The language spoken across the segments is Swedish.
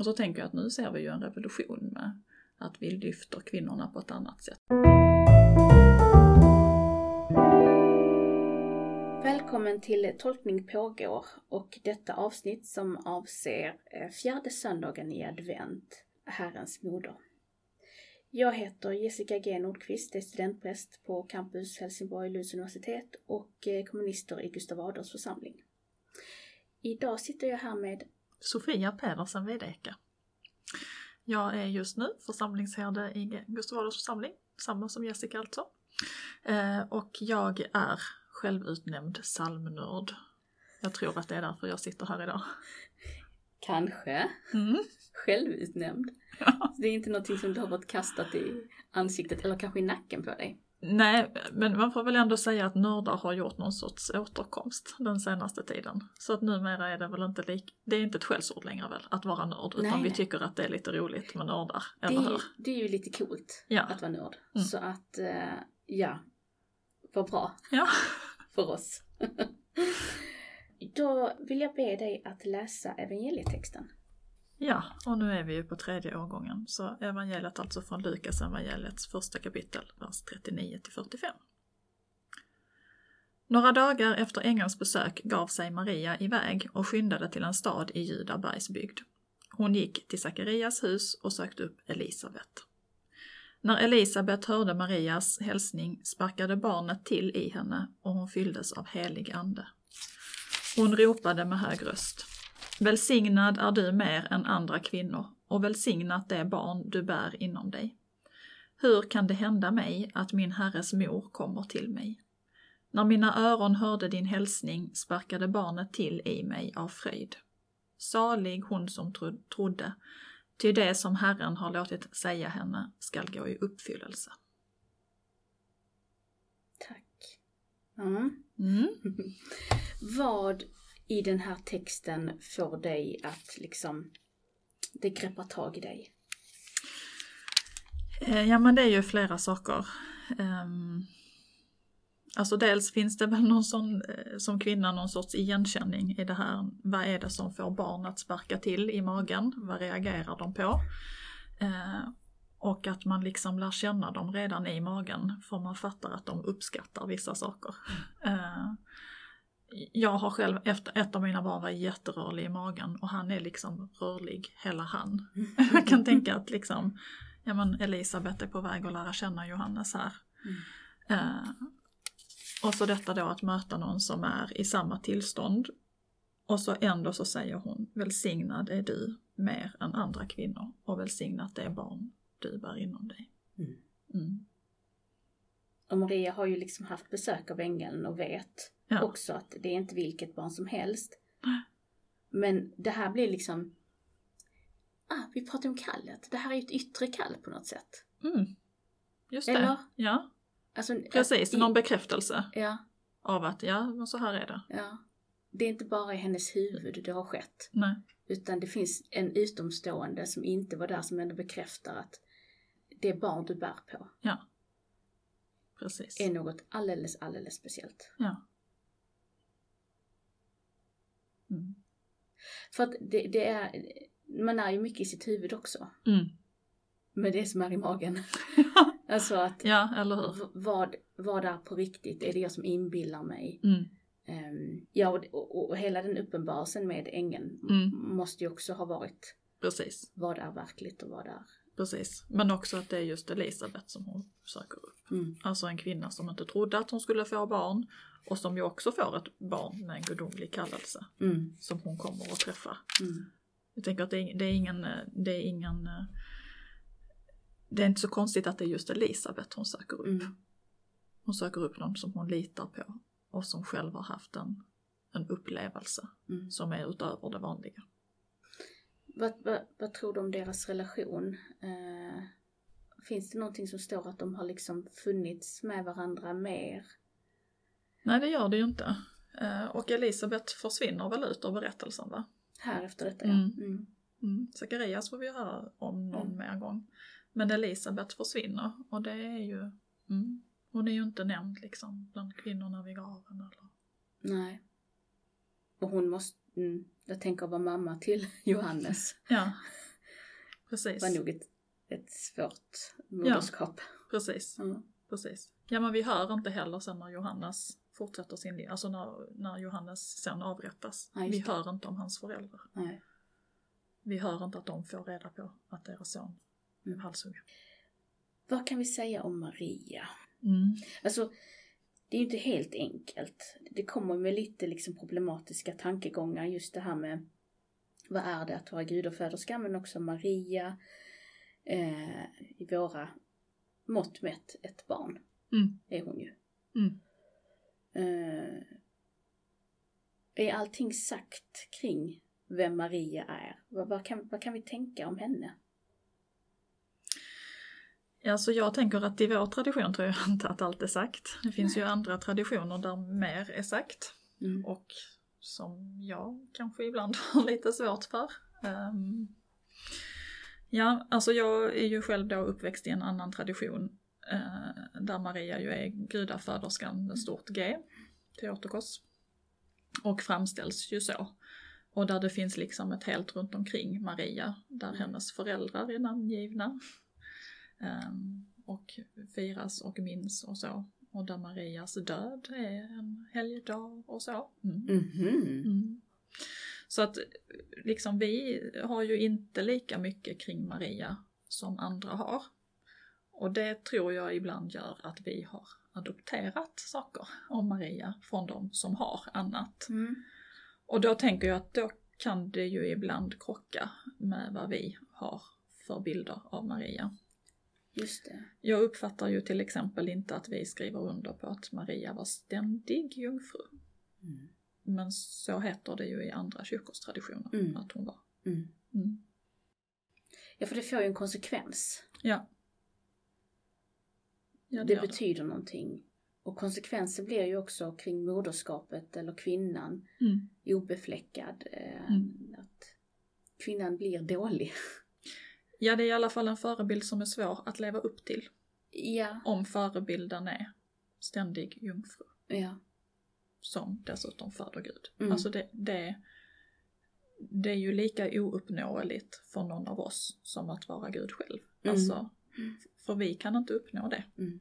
Och så tänker jag att nu ser vi ju en revolution med att vi lyfter kvinnorna på ett annat sätt. Välkommen till Tolkning pågår och detta avsnitt som avser eh, fjärde söndagen i advent, Herrens moder. Jag heter Jessica G Nordqvist, är studentpräst på campus Helsingborg Lunds universitet och eh, kommunister i Gustav Adolfs församling. Idag sitter jag här med Sofia Pedersen Vedeka. Jag är just nu församlingsherde i Gustav Adolfs församling, samma som Jessica alltså. Eh, och jag är självutnämnd psalmnörd. Jag tror att det är därför jag sitter här idag. Kanske Mm. självutnämnd. Ja. Det är inte någonting som du har fått kastat i ansiktet eller kanske i nacken på dig. Nej, men man får väl ändå säga att nördar har gjort någon sorts återkomst den senaste tiden. Så att numera är det väl inte lik, det är inte ett skällsord längre väl, att vara nörd, utan Nej, vi nej. tycker att det är lite roligt med nördar, Det eller är, hur? det är ju lite coolt Ja. att vara nörd. Mm. Så att, eh, ja, vad bra Ja. för oss. Då vill jag be dig att läsa evangelietexten. Ja, och nu är vi ju på tredje årgången, så evangeliet alltså från Lukas evangeliets första kapitel, vers 39 till 45. Några dagar efter ängelns besök gav sig Maria iväg och skyndade till en stad i Juda bergsbygd. Hon gick till Sakarias hus och sökte upp Elisabet. När Elisabet hörde Marias hälsning sparkade barnet till i henne och hon fylldes av helig ande. Hon ropade med hög röst. Välsignad är du mer än andra kvinnor och välsignat det barn du bär inom dig. Hur kan det hända mig att min herres mor kommer till mig? När mina öron hörde din hälsning sparkade barnet till i mig av fröjd. Salig hon som tro- trodde, ty det som Herren har låtit säga henne skall gå i uppfyllelse. Tack. Ja. Mm. Vad i den här texten får dig att liksom, det greppar tag i dig? Eh, ja men det är ju flera saker. Ehm, alltså dels finns det väl någon sån, eh, som kvinna någon sorts igenkänning i det här. Vad är det som får barn att sparka till i magen? Vad reagerar de på? Eh, och att man liksom lär känna dem redan i magen för man fattar att de uppskattar vissa saker. Mm jag har själv, efter ett av mina barn var jätterörlig i magen och han är liksom rörlig hela han. Jag kan tänka att liksom, ja men Elisabeth är på väg att lära känna Johannes här. Mm. Eh, och så detta då att möta någon som är i samma tillstånd. Och så ändå så säger hon, välsignad är du mer än andra kvinnor och välsignat det barn du bär inom dig. Mm. Mm. Och Maria har ju liksom haft besök av ängeln och vet Ja. också att det är inte vilket barn som helst. Men det här blir liksom, ah, vi pratar om kallet. Det här är ju ett yttre kall på något sätt. Mm. Just det. Eller? Ja, Alltså, precis. i- Någon bekräftelse Ja, av att ja, så här är det. ja. Det är inte bara i hennes huvud det har skett. Nej. Utan det finns en utomstående som inte var där som ändå bekräftar att det barn du bär på Ja. Precis. är något alldeles, alldeles speciellt. Ja. Mm. För att det, det är, man är ju mycket i sitt huvud också. Mm. Med det som är i magen. Alltså att ja, eller hur? vad, vad är på riktigt? Är det jag som inbillar mig? Mm. Ehm, ja, och, och, och hela den uppenbarelsen med ängeln Mm. måste ju också ha varit Precis. vad är verkligt och vad är... Precis. Men också att det är just Elisabeth som hon söker upp. Mm. Alltså en kvinna som inte trodde att hon skulle få barn och som ju också får ett barn med en gudomlig kallelse Mm. som hon kommer att träffa. Mm. Jag tänker att det är, det är ingen, det är ingen, det är inte så konstigt att det är just Elisabeth hon söker upp. Mm. Hon söker upp någon som hon litar på och som själv har haft en, en upplevelse Mm. som är utöver det vanliga. Vad, vad, vad tror du om deras relation? Eh, finns det någonting som står att de har liksom funnits med varandra mer? Nej det gör det ju inte. Eh, Och Elisabeth försvinner väl ut ur berättelsen va? Här efter detta Mm. ja. Mm. Mm. Zacharias får vi höra om någon Mm. mer gång. Men Elisabeth försvinner och det är ju, mm, hon är ju inte nämnd liksom bland kvinnorna vid graven eller. Nej. Och hon måste, mm, jag tänker vara mamma till Johannes. Ja, precis. var nog ett, ett svårt moderskap. Precis, Mm. precis. Ja men vi hör inte heller sen när Johannes fortsätter sin liv, alltså när, när Johannes sen avrättas. Ja, just vi hör inte om hans föräldrar. Nej. Vi hör inte att de får reda på att deras son blev Mm. halshuggen. Vad kan vi säga om Maria? Mm. Alltså, det är ju inte helt enkelt. Det kommer med lite liksom problematiska tankegångar, just det här med vad är det att vara gudaföderska, men också Maria, eh, i våra mått mätt ett barn, Mm. är hon ju. Mm. Eh, är allting sagt kring vem Maria är? Vad, vad, kan, vad kan vi tänka om henne? Alltså jag tänker att i vår tradition tror jag inte att allt är sagt. Det finns ju andra traditioner där mer är sagt. Mm. och som jag kanske ibland har lite svårt för. Ehm, ja, alltså jag är ju själv då uppväxt i en annan tradition eh, där Maria ju är gudaföderskan med stort G, Theotokos, och framställs ju så. Och där det finns liksom ett helt runt omkring Maria, där hennes föräldrar är namngivna. ehm, och firas och minns och så. Och där Marias död är en helgdag och så. Mm. Mhm. Mm. Så att liksom vi har ju inte lika mycket kring Maria som andra har. Och det tror jag ibland gör att vi har adopterat saker om Maria från de som har annat. Mm. Och då tänker jag att då kan det ju ibland krocka med vad vi har för bilder av Maria. Just det. Jag uppfattar ju till exempel inte att vi skriver under på att Maria var ständig jungfru. Mm. Men så heter det ju i andra kyrkors traditioner Mm. att hon var. Mm. Mm. Ja, för det får ju en konsekvens. Ja. Ja, det, det gör det. betyder någonting. Och konsekvenser blir ju också kring moderskapet eller kvinnan Mm. obefläckad. Eh, Mm. Att kvinnan blir dålig. Ja, det är i alla fall en förebild som är svår att leva upp till. Ja, Om förebilden är ständig jungfru, ja. Som dessutom föder Gud. Mm. Alltså det, det, det är ju lika ouppnåeligt för någon av oss som att vara Gud själv. Mm. Alltså, för vi kan inte uppnå det. Mm.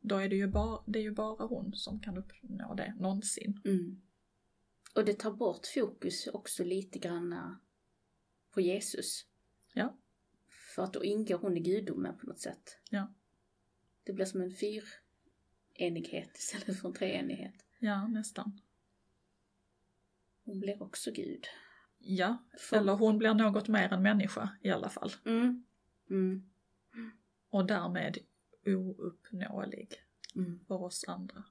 Då är det ju bara, det är ju bara hon som kan uppnå det, någonsin. Mm. Och det tar bort fokus också lite grann på Jesus. Ja. För att då ingår hon i gudomen på något sätt. Ja. Det blir som en fyrenighet istället för en treenighet. Ja, nästan. Hon blir också gud. Ja, För- eller hon blir något mer än människa i alla fall. Mm. Mm. Och därmed ouppnåelig Mm. för oss andra.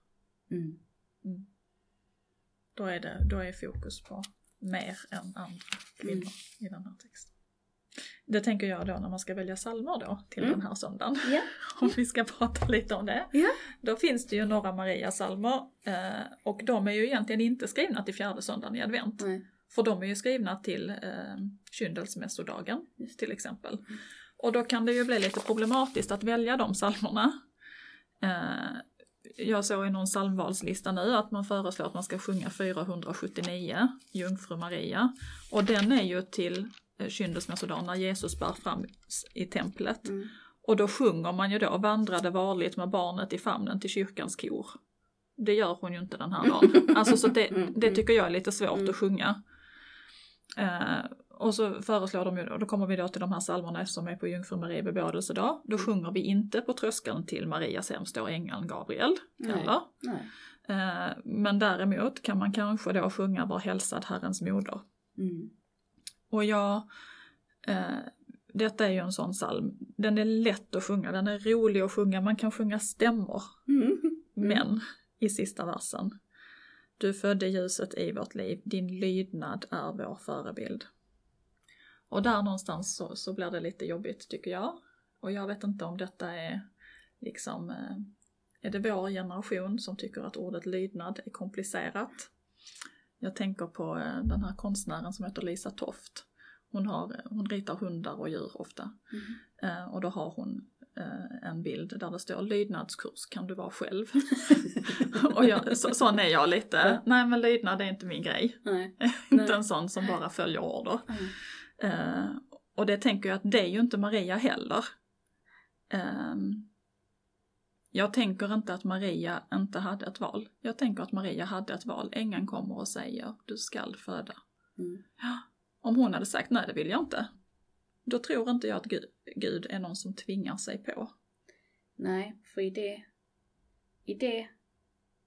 Mm. Mm. Då, är det, då är fokus på mer än andra kvinnor Mm. i den här texten. Det tänker jag då när man ska välja psalmer då till Mm. den här söndagen. Ja. Om vi ska prata lite om det. Ja. Då finns det ju några Maria-psalmer eh, och de är ju egentligen inte skrivna till fjärde söndagen i advent. Nej. För de är ju skrivna till eh, kyndelsmässodagen till exempel. Och då kan det ju bli lite problematiskt att välja de psalmerna. Eh, jag såg i någon psalmvalslista nu att man föreslår att man ska sjunga 479, Jungfru Maria. Och den är ju till kyndelsmässodagen när Jesus bär fram i templet. Mm. Och då sjunger man ju då vandrade varligt med barnet i famnen till kyrkans kor. Det gör hon ju inte den här dagen. Alltså så det, Mm, det mm. tycker jag är lite svårt Mm. att sjunga. Eh, och så föreslår de ju då, då kommer vi då till de här psalmerna som är på Jungfru Maria bebådelsedag. Då sjunger vi inte på tröskeln till Marias hem står ängeln Gabriel. Nej. Eller? Nej. Eh, men däremot kan man kanske då sjunga Var hälsad Herrens moder. Mm. Och jag, eh, detta är ju en sån psalm, den är lätt att sjunga, den är rolig att sjunga, man kan sjunga stämmor. Mm. Men i sista versen, du födde ljuset i vårt liv, din lydnad är vår förebild. Och där någonstans så, så blir det lite jobbigt tycker jag. Och jag vet inte om detta är liksom, eh, är det vår generation som tycker att ordet lydnad är komplicerat? Jag tänker på eh, den här konstnären som heter Lisa Toft. Hon, har, hon ritar hundar och djur ofta. Mm. Eh, och då har hon eh, en bild där det står lydnadskurs kan du vara själv. och jag, så, sån är jag lite. Nej men lydnad är inte min grej. Nej. inte en sån som bara följer order. Mm. Eh, Och det tänker jag att det är ju inte Maria heller. Um, jag tänker inte att Maria inte hade ett val. Jag tänker att Maria hade ett val. Ängeln kommer och säger du skall föda. Mm. Om hon hade sagt nej det vill jag inte. Då tror inte jag att Gud, Gud är någon som tvingar sig på. Nej, för i det, i det,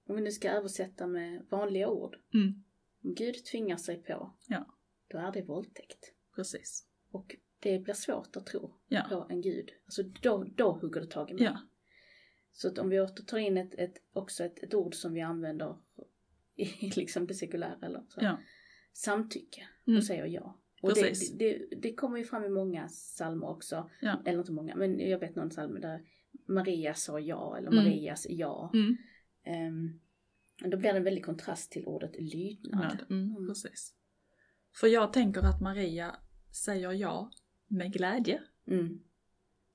om vi nu ska översätta med vanliga ord. Mm. Om Gud tvingar sig på, Ja. då är det våldtäkt. Precis. Och det blir svårt att tro Ja. på en gud. Alltså då, då hugger det tag i mig. Ja. Så att om vi åter tar in ett, ett, också ett, ett ord som vi använder i liksom det sekulära eller så. Ja. Samtycke. Mm. Då säger jag ja. Och det, det, det, kommer ju fram i många psalmer också. Ja. Eller inte många, men jag vet någon psalm där Maria sa ja eller Mm. Marias ja. Mm. Och då blir det en väldig kontrast till ordet lydnad. Mm. Mm. Precis. För jag tänker att Maria säger ja med glädje. Mm.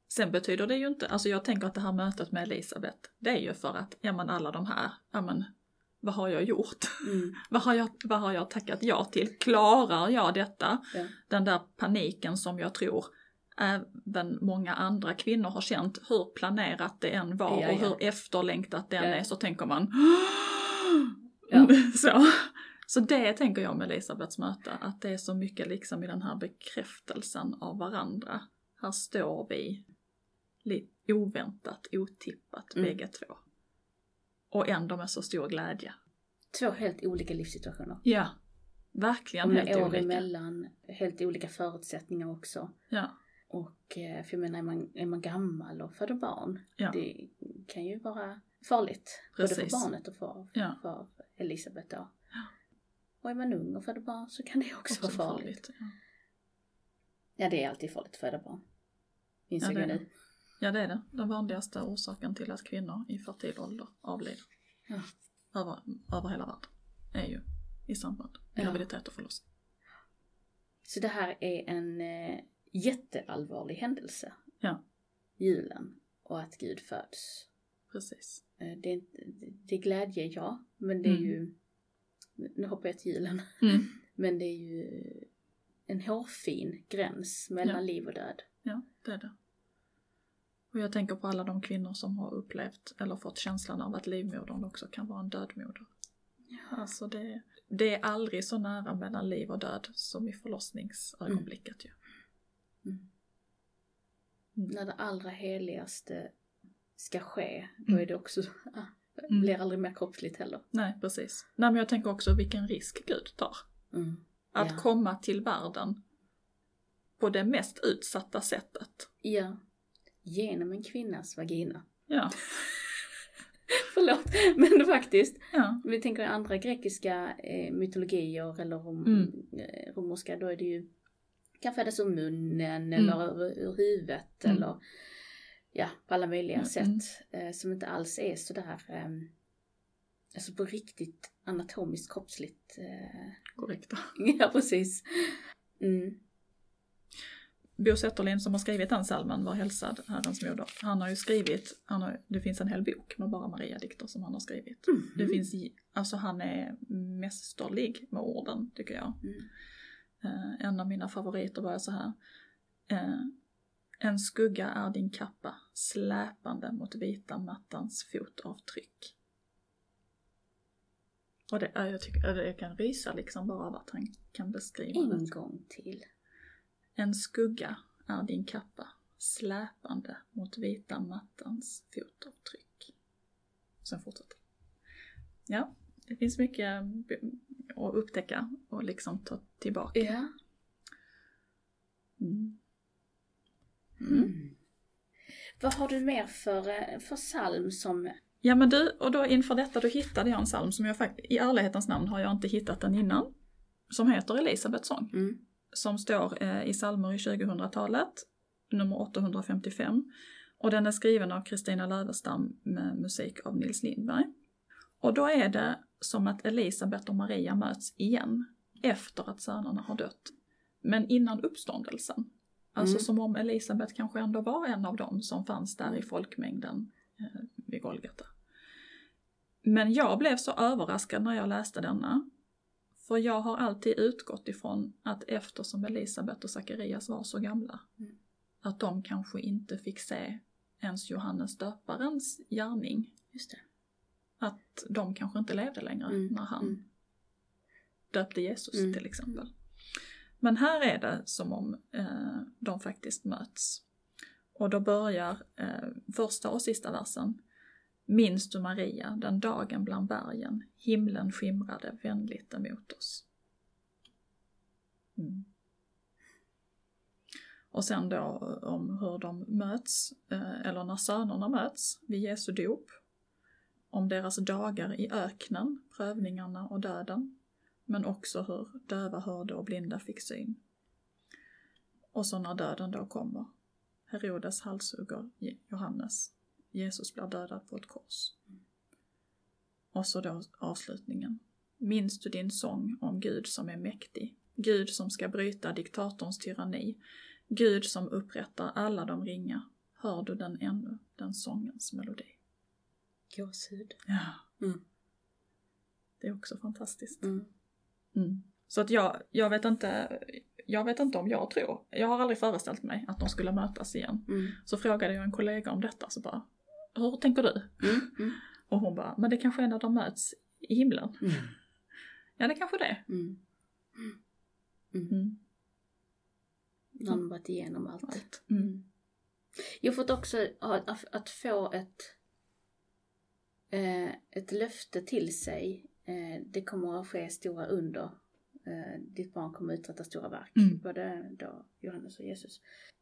Sen betyder det ju inte, alltså jag tänker att det här mötet med Elisabet, det är ju för att, ja men alla de här, ja men vad har jag gjort? Mm. vad, har jag, vad har jag tackat ja till? Klarar jag detta? Ja. Den där paniken som jag tror även många andra kvinnor har känt, hur planerat det än var Ja, och hur efterlängtat det än är, så tänker man så. Så det tänker jag med Elisabeths möte, att det är så mycket liksom i den här bekräftelsen av varandra. Här står vi, oväntat, otippat, Mm. bägge två. Och ändå med så stor glädje. Två helt olika livssituationer. Ja, verkligen Och helt år olika. emellan, helt olika förutsättningar också. Ja, Och eh, för jag menar, är man, är man gammal och föder barn, Ja. det kan ju vara farligt. Både Precis. för barnet och för, Ja. för Elisabeth då. Och är man ung och föder barn så kan det också, också vara farligt. farligt. Ja. Ja, det är alltid farligt att föda barn. Ja, det jag nu. Ja, det är det. Den vanligaste orsaken till att kvinnor i fertil ålder avlider. Ja. Över, över hela världen. Är ju i samband med Ja. graviditet och förlossning. Så det här är en eh, jätteallvarlig händelse. Ja. Julen. Och att Gud föds. Precis. Eh, det, är det är glädje, ja. Men det är Mm. ju, nu hoppar jag till julen. Mm. Men det är ju en hårfin gräns mellan Ja. liv och död. Ja, det är det. Och jag tänker på alla de kvinnor som har upplevt eller fått känslan av att livmodern också kan vara en dödmoder. Alltså det, det är aldrig så nära mellan liv och död som i förlossningsögonblicket ju. Mm. Mm. När det allra heligaste ska ske, då Mm. är det också, ah, Mm. blir aldrig mer kroppsligt heller. Nej, precis. Nej, men jag tänker också vilken risk Gud tar. Mm. Att Ja. komma till världen på det mest utsatta sättet. Ja. Genom en kvinnas vagina. Ja, Förlåt, men faktiskt. ja, Om vi tänker i andra grekiska eh, mytologier eller rom, Mm. eh, romerska, då är det ju kan födas ur munnen Mm. eller ur, huvudet Mm. eller ja, på alla möjliga Mm. sätt eh, som inte alls är sådär eh, alltså på riktigt anatomiskt kroppsligt. Eh, korrekt. ja, precis. Mm. Bo Zetterlind som har skrivit den salmen, Var hälsad Herrens moder, han har ju skrivit, han har, det finns en hel bok med bara Maria-dikter som han har skrivit. Mhm. Det finns, i- alltså han är mästerlig med orden tycker jag. Mm. Eh, en av mina favoriter var så här. Eh, en skugga är din kappa, släpande mot vita mattans fotavtryck. Och det, ja, jag, tycker, ja, jag kan rysa liksom bara av att han kan beskriva En det. gång till. En skugga är din kappa, släpande mot vita mattans fotavtryck. Sen fortsätter. Ja, det finns mycket att upptäcka och liksom ta tillbaka. Ja. Mm. Mm. Vad har du mer för, för psalm som... Ja men du, och då inför detta då hittade jag en psalm som jag faktiskt, i ärlighetens namn har jag inte hittat den innan. Som heter Elisabets sång. Mm. Som står eh, i psalmer i 2000-talet, nummer 855. Och den är skriven av Kristina Lövestam med musik av Nils Lindberg. Och då är det som att Elisabet och Maria möts igen efter att sönerna har dött. Men innan uppståndelsen. Alltså Mm. som om Elisabet kanske ändå var en av dem som fanns där i folkmängden eh, vid Golgata. Men jag blev så överraskad när jag läste denna. För jag har alltid utgått ifrån att eftersom Elisabet och Sakarias var så gamla, Mm. att de kanske inte fick se ens Johannes döparens gärning. Just det. Att de kanske inte levde längre Mm, när han mm. döpte Jesus Mm, till exempel. Men här är det som om eh, de faktiskt möts. Och då börjar eh, första och sista versen. Minns du Maria, den dagen bland bergen, himlen skimrade vänligt emot oss. Mm. Och sen då om hur de möts, eh, eller när sönerna möts vid Jesu dop. Om deras dagar i öknen, prövningarna och döden. Men också hur döva hörde och blinda fick syn. Och så när döden då kommer. Herodes halshugger Johannes. Jesus blir dödad på ett kors. Och så då avslutningen. Minns du din sång om Gud som är mäktig? Gud som ska bryta diktatorns tyranni. Gud som upprättar alla de ringa. Hör du den ännu, den sångens melodi? Gåshud. Ja. Mm. Det är också fantastiskt. Mm. Mm. Så att jag, jag vet inte, jag vet inte om jag tror, jag har aldrig föreställt mig att de skulle mötas igen. Mm. Så frågade jag en kollega om detta så bara, hur tänker du? Mm. Mm. Och hon bara, men det kanske är när de möts i himlen. Mm. Ja det kanske det är. Mm. Mm. Mm. De varit igenom allt. Allt. Mm. Jag har fått också att, att få ett, eh, ett löfte till sig. Eh, det kommer att ske stora under. Eh, ditt barn kommer att uträtta stora verk. Mm. Både då Johannes och Jesus.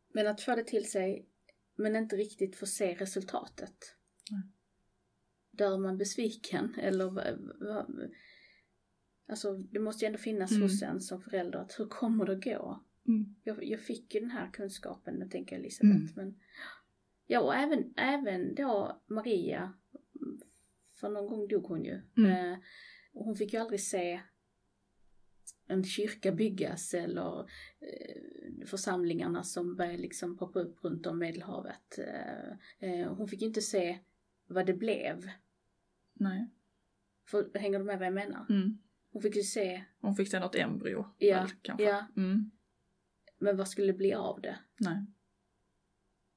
Men att få det till sig men inte riktigt få se resultatet. Nej. Dör man besviken eller Alltså det måste ju ändå finnas Mm. hos en som förälder att hur kommer det att gå? Mm. Jag, jag fick ju den här kunskapen, nu tänker jag Elisabeth. Mm. Men, ja, och även, även då Maria, för någon gång dog hon ju. Mm. Eh, och hon fick ju aldrig se en kyrka byggas eller eh, församlingarna som började liksom poppa upp runt om Medelhavet. Eh, eh, hon fick ju inte se vad det blev. Nej. För, hänger du med vad jag menar? Mm. Hon fick ju se, Hon fick se något embryo. Ja, väl, kanske. ja. Mm. men vad skulle det bli av det? Nej.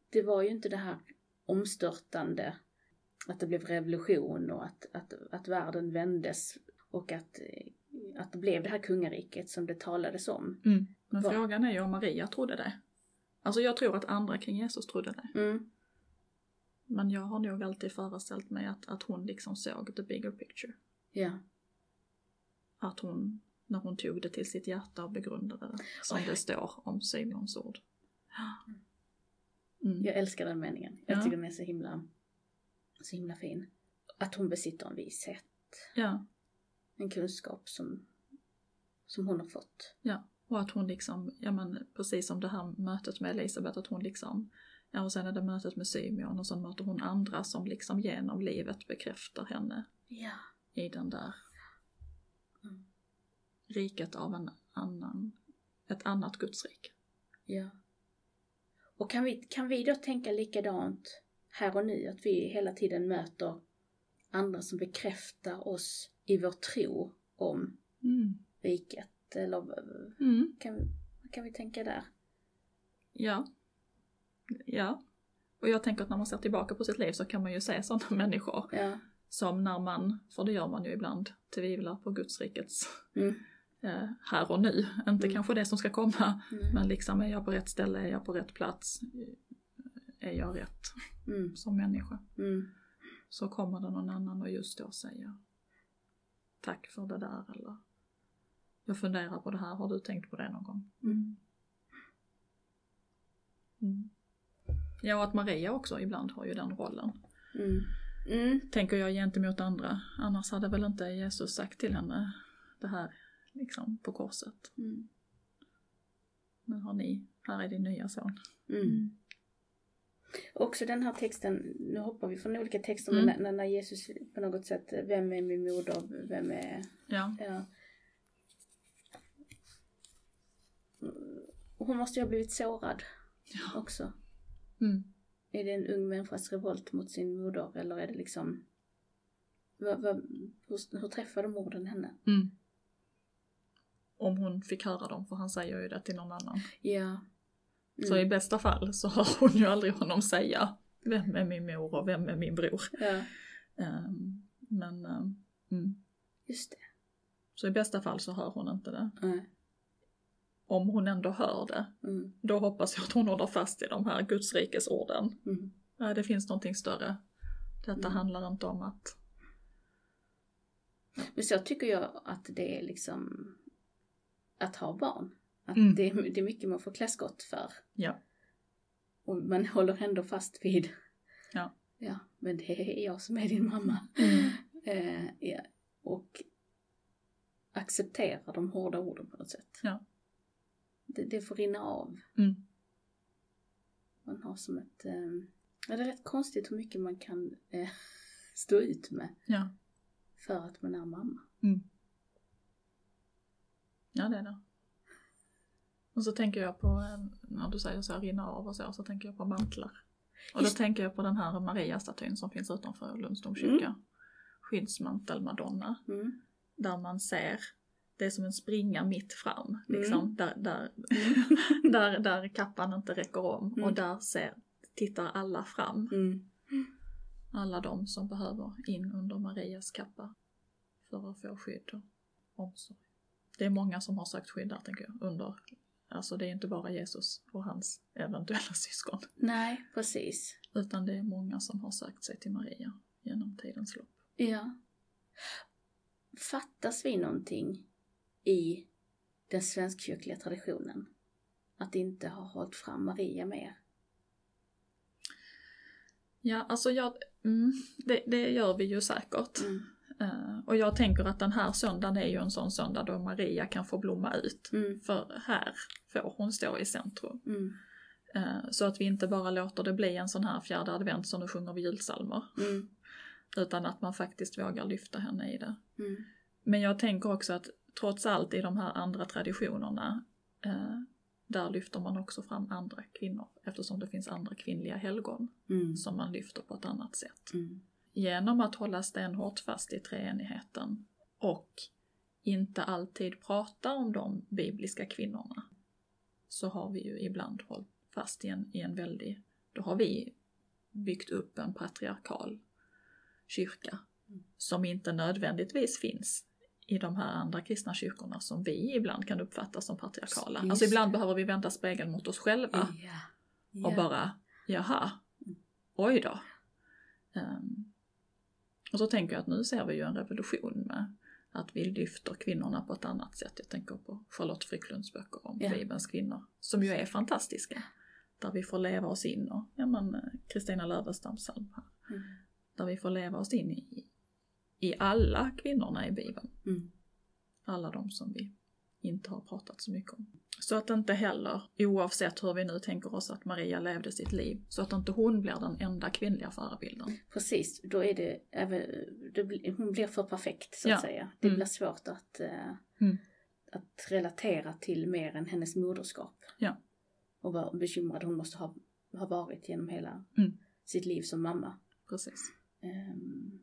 det var ju inte det här omstörtande, att det blev revolution och att, att, att världen vändes och att, att det blev det här kungariket som det talades om. Mm. Men Vad- frågan är ju om Maria trodde det. Alltså jag tror att andra kring Jesus trodde det. Mm. Men jag har nog alltid föreställt mig att, att hon liksom såg the bigger picture. Ja. Att hon, när hon tog det till sitt hjärta och begrundade det, som oj. det står om Simons ord. Mm. Jag älskar den meningen. Jag Ja. tycker den är så himla, så himla fin. Att hon besitter en vishet, Ja, en kunskap som, som hon har fått. ja. Och att hon liksom, ja men precis som det här mötet med Elisabet, att hon liksom, ja och sen är det mötet med Symeon och sen möter hon andra som liksom genom livet bekräftar henne Ja. i den där Mm. riket av en annan, ett annat gudsrike. Ja. Och kan vi, kan vi då tänka likadant här och nu? Att vi hela tiden möter andra som bekräftar oss i vår tro om Mm. riket? Eller Mm. kan, vi- vad kan vi tänka där? Ja. Ja. Och jag tänker att när man ser tillbaka på sitt liv så kan man ju se sådana människor Ja. som när man, för det gör man ju ibland, tvivlar på gudsrikets Mm. eh, här och nu. Inte Mm. kanske det som ska komma, Mm. men liksom är jag på rätt ställe, är jag på rätt plats, är jag rätt Mm. som människa? Mm. Så kommer det någon annan och just då säger tack för det där eller jag funderar på det här, har du tänkt på det någon gång? Mm. Mm. Ja, och att Maria också ibland har ju den rollen. Mm. Mm. Tänker jag gentemot andra. Annars hade väl inte Jesus sagt till henne det här liksom på korset. Mm. Nu har ni, här är din nya son. Också den här texten, nu hoppar vi från olika texter, Mm. men när, när Jesus på något sätt, vem är min moder, vem är, Ja. ja. Hon måste ju ha blivit sårad Ja. också. Mm. Är det en ung människas revolt mot sin moder eller är det liksom, vad, vad, hur, hur träffade morden henne? Mm. om hon fick höra dem, för han säger ju det till någon annan. Ja. Så i bästa fall så hör hon ju aldrig honom säga vem är min mor och vem är min bror. Ja, Ehm, men, ehm, mm. just det. så i bästa fall så hör hon inte det. Nej. Om hon ändå hör det, Mm. då hoppas jag att hon håller fast i de här Gudsrikes orden. Mm. Nej, det finns någonting större. Detta Mm. handlar inte om att... Men så tycker jag att det är liksom att ha barn. Att Mm. det, är, det är mycket man får klä skott för. Ja. Och man håller ändå fast vid, Ja. ja, men det är jag som är din mamma. Mm. Eh, ja. Och accepterar de hårda orden på något sätt. Ja. Det, det får rinna av. Mm. Man har som ett... Eh, ja, det är rätt konstigt hur mycket man kan eh, stå ut med Ja. för att man är mamma. Mm. Ja, det är det. Och så tänker jag på, när du säger så här, rinna av och så, så tänker jag på mantlar. Och då Just- tänker jag på den här Maria-statyn som finns utanför Lundstorms kyrka. Skyddsmantel Madonna. Mm. Där man ser, det är som en springa mitt fram, liksom. Mm. Där, där, där, där kappan inte räcker om. Mm. Och där ser, tittar alla fram. Mm. Alla de som behöver in under Marias kappa för att få skydd och omsorg. Det är många som har sökt skydd där tänker jag, under, alltså det är inte bara Jesus och hans eventuella syskon, Nej, precis. utan det är många som har sökt sig till Maria genom tidens lopp. Ja. Fattas vi någonting i den svenskkyrkliga traditionen? Att inte ha hållit fram Maria mer? Ja, alltså jag, mm, det, det gör vi ju säkert. Mm. Eh, och jag tänker att den här söndagen är ju en sån söndag då Maria kan få blomma ut. Mm. För här får hon stå i centrum. Mm. Eh, Så att vi inte bara låter det bli en sån här fjärde advent som nu sjunger vi julsalmer. Mm. Utan att man faktiskt vågar lyfta henne i det. Mm. Men jag tänker också att trots allt i de här andra traditionerna, eh, där lyfter man också fram andra kvinnor. Eftersom det finns andra kvinnliga helgon Mm. som man lyfter på ett annat sätt. Genom att hålla stenhårt fast i treenigheten och inte alltid prata om de bibliska kvinnorna så har vi ju ibland hållit fast i en, i en väldig, då har vi byggt upp en patriarkal kyrka som inte nödvändigtvis finns i de här andra kristna kyrkorna som vi ibland kan uppfatta som patriarkala. Just alltså ibland behöver vi vända spegeln mot oss själva Ja. och Ja. bara, jaha, Mm. oj då. Ehm, och så tänker jag att nu ser vi ju en revolution med att vi lyfter kvinnorna på ett annat sätt. Jag tänker på Charlotte Frycklunds böcker om Ja. Bibelns kvinnor, som ju är fantastiska. Där vi får leva oss in och, ja men eh, Kristina Lövestams psalm här. Mm. Där vi får leva oss in i, i alla kvinnorna i Bibeln. Mm. Alla de som vi inte har pratat så mycket om. Så att inte heller, oavsett hur vi nu tänker oss att Maria levde sitt liv, så att inte hon blir den enda kvinnliga förebilden. Precis, då är det, hon blir för perfekt så att Ja. säga. Det Mm. blir svårt att, eh, Mm. att relatera till mer än hennes moderskap. Ja. Och vad bekymrad hon måste ha, ha varit genom hela Mm. sitt liv som mamma. Precis. Ehm,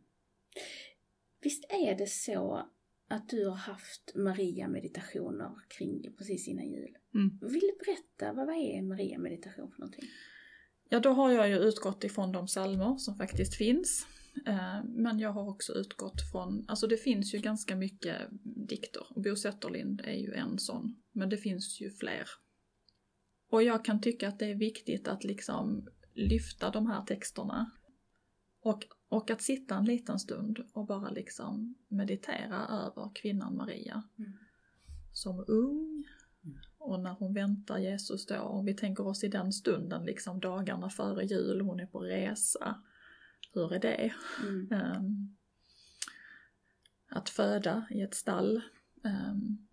visst är det så att du har haft Maria-meditationer kring precis innan jul? Mm. Vill du berätta, vad, är en Maria-meditation för någonting? Ja, då har jag ju utgått ifrån de psalmer som faktiskt finns. Eh, Men jag har också utgått från, alltså det finns ju ganska mycket dikter. Bo Zetterlind är ju en sån, men det finns ju fler. Och jag kan tycka att det är viktigt att liksom lyfta de här texterna. Och, och att sitta en liten stund och bara liksom meditera över kvinnan Maria. Mm. Som ung, Mm. och när hon väntar Jesus då, om vi tänker oss i den stunden, liksom dagarna före jul, hon är på resa. Hur är det? Mm. Ehm, att föda i ett stall. ehm,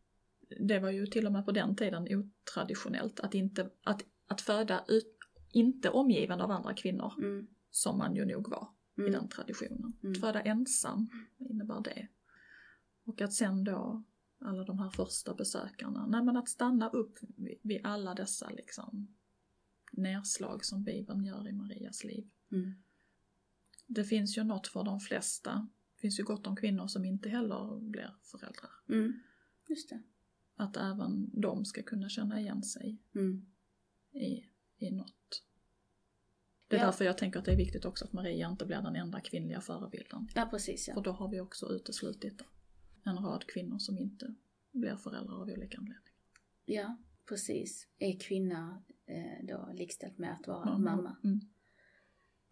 det var ju till och med på den tiden otraditionellt att, inte, att, att föda ut, inte omgiven av andra kvinnor, Mm. som man ju nog var i Mm. den traditionen. Mm. Att föda ensam, vad innebär det? Och att sen då alla de här första besökarna, nej men att stanna upp vid, vid alla dessa liksom nedslag som Bibeln gör i Marias liv. Mm. Det finns ju något för de flesta. Det finns ju gott om kvinnor som inte heller blir föräldrar. Mm. Just det. att även de ska kunna känna igen sig Mm. i, i något. Det är Ja. därför jag tänker att det är viktigt också att Maria inte blir den enda kvinnliga förebilden. Ja, precis För ja. då har vi också uteslutit en rad kvinnor som inte blir föräldrar av olika anledningar. Ja, precis. Är kvinna eh, då likställt med att vara Mamma. mamma? Mm.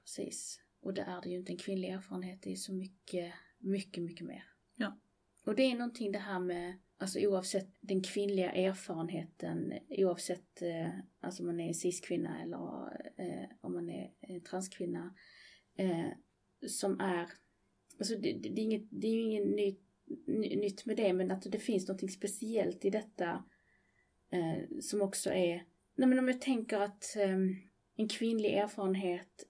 Precis. Och det är det ju inte. En kvinnlig erfarenhet är så mycket, mycket, mycket mer. Ja. Och det är någonting det här med, alltså oavsett den kvinnliga erfarenheten, oavsett eh, alltså man är cis-kvinna eller eh, transkvinna, eh, som är, alltså det, det, det är inget, det är ju inget nytt, ny- nytt med det, men att det finns någonting speciellt i detta eh, som också är, nej men om jag tänker att eh, en kvinnlig erfarenhet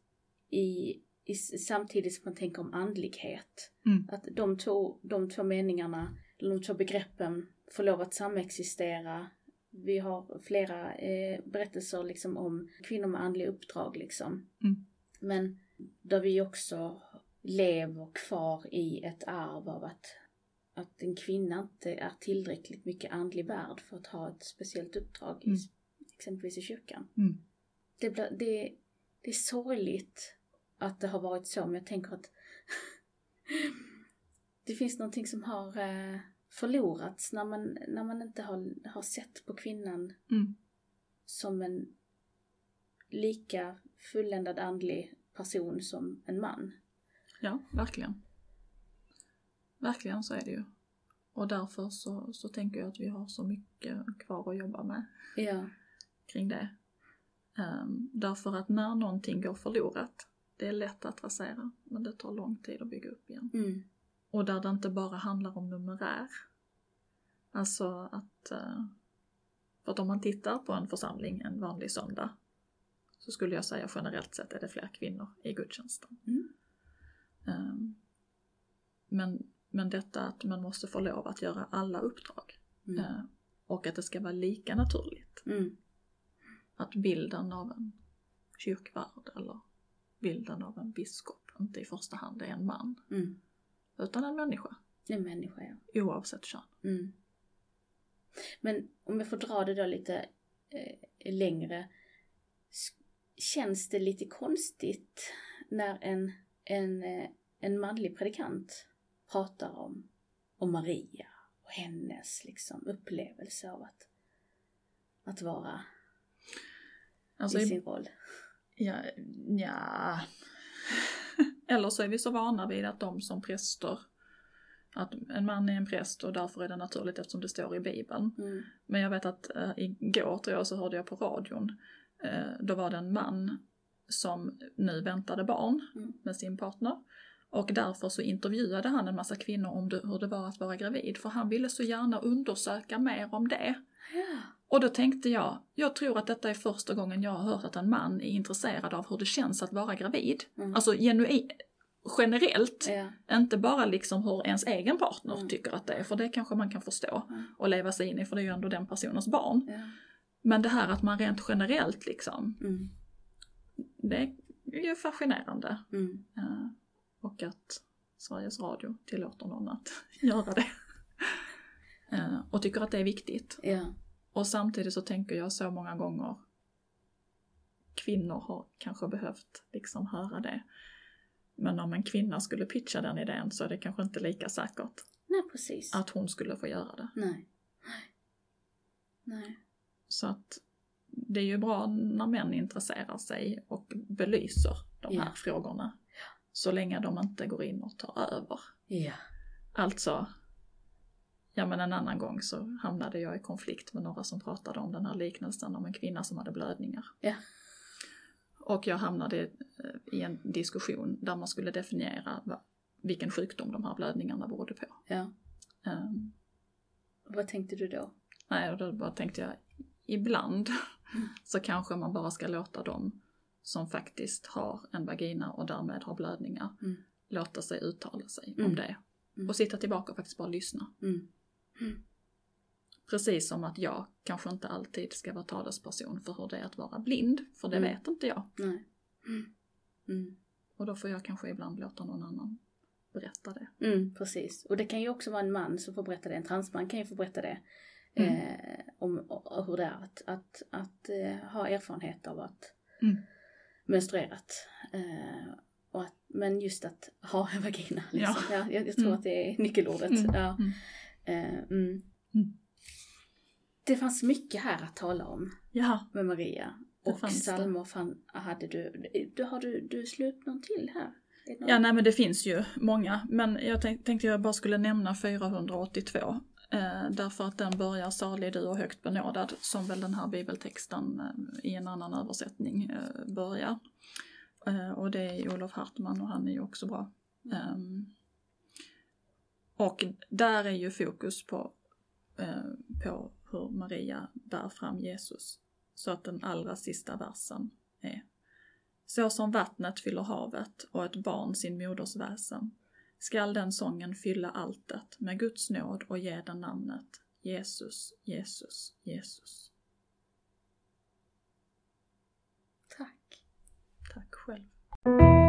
i, i, samtidigt som man tänker om andlighet. Mm. Att de två, de två meningarna, de två begreppen får lov att samexistera. Vi har flera eh, berättelser liksom om kvinnor med andliga uppdrag liksom. Mm. Men där vi också lever kvar i ett arv av att, att en kvinna inte är tillräckligt mycket andlig värd för att ha ett speciellt uppdrag, Mm. i, exempelvis i kyrkan. Mm. Det, det, det är sorgligt att det har varit så, men jag tänker att det finns någonting som har eh, förlorats när man, när man inte har, har sett på kvinnan Mm. som en lika fulländad andlig person som en man. Ja, verkligen. Verkligen så är det ju. Och därför så, så tänker jag att vi har så mycket kvar att jobba med Ja. kring det. Ehm, därför att när någonting går förlorat, det är lätt att rasera, men det tar lång tid att bygga upp igen. Mm. Och där det inte bara handlar om numerär. Alltså att... eh, För att om man tittar på en församling en vanlig söndag så skulle jag säga generellt sett är det fler kvinnor i gudstjänsten. Mm. Ehm, Men, men detta att man måste få lov att göra alla uppdrag Mm. eh, och att det ska vara lika naturligt. Mm. Att bilden av en kyrkvärd eller bilden av en biskop inte i första hand är en man Mm. Utan en människa En människa, ja. oavsett kön. Mm. Men om jag får dra det då lite eh, längre. Känns det lite konstigt när en, en, eh, en manlig predikant pratar om, om Maria och hennes liksom, upplevelse av att, att vara Alltså, i- sin roll? Ja, ja. Eller så är vi så vana vid att de som präster, att en man är en präst och därför är det naturligt eftersom det står i bibeln. Mm. Men jag vet att äh, igår tror jag så hörde jag på radion, eh, då var det en man som nu väntade barn Mm. med sin partner. Och därför så intervjuade han en massa kvinnor om hur det var att vara gravid, för han ville så gärna undersöka mer om det. Ja. Och då tänkte jag, jag tror att detta är första gången jag har hört att en man är intresserad av hur det känns att vara gravid. Mm. Alltså genuint, generellt, Ja. inte bara liksom hur ens egen partner Mm. tycker att det är, för det kanske man kan förstå Mm. och leva sig in i, för det är ju ändå den personens barn. Ja. Men det här att man rent generellt liksom, Mm. det är ju fascinerande. Eh, och att Sveriges Radio tillåter någon att göra det. Eh, och tycker att det är viktigt. Ja. Och samtidigt så tänker jag så många gånger kvinnor har kanske behövt liksom höra det. Men om en kvinna skulle pitcha den idén så är det kanske inte lika säkert Nej, precis. att hon skulle få göra det. Nej. Nej. Så att det är ju bra när män intresserar sig och belyser de här Ja. frågorna. Så länge de inte går in och tar över. Ja. Alltså, ja men en annan gång så hamnade jag i konflikt med några som pratade om den här liknelsen om en kvinna som hade blödningar. Ja. Och jag hamnade eh, i en diskussion där man skulle definiera vilken sjukdom de här blödningarna berodde på. Ja. Um, Vad tänkte du då? nej, då bara tänkte jag, ibland Mm. så kanske man bara ska låta dem som faktiskt har en vagina och därmed har blödningar Mm. låta sig uttala sig Mm. om det. Mm. Och sitta tillbaka och faktiskt bara lyssna. Mm. Precis som att jag kanske inte alltid ska vara talesperson för hur det är att vara blind, för det Mm. vet inte jag. Nej. Mm. Mm. Och då får jag kanske ibland låta någon annan berätta det. Mm, precis. Och det kan ju också vara en man som får berätta det, en transman kan ju få berätta det. Mm. Eh, om och hur det är att, att, att eh, ha erfarenhet av att menstruerat. Eh, och att, men just att ha en vagina. Liksom. Ja. Ja. jag, jag tror Mm. att det är nyckelordet. Mm. Ja. Mm. Eh, mm. Mm. Det fanns mycket här att tala om Ja, med Maria. Det Och psalmer hade du, du, har du, du upp någon till här? Någon- ja nej men det finns ju många. Men jag tänk, tänkte jag bara skulle nämna 482. Eh, därför att den börjar salig du och högt benådad som väl den här bibeltexten eh, i en annan översättning eh, börjar. Och det är Olof Hartman och han är ju också bra. Ehm, och där är ju fokus på, eh, på hur Maria bär fram Jesus. Så att den allra sista versen är Så som vattnet fyller havet och ett barn sin moders väsen skall den sången fylla alltet med Guds nåd och ge den namnet Jesus, Jesus, Jesus. Tack. Tack själv.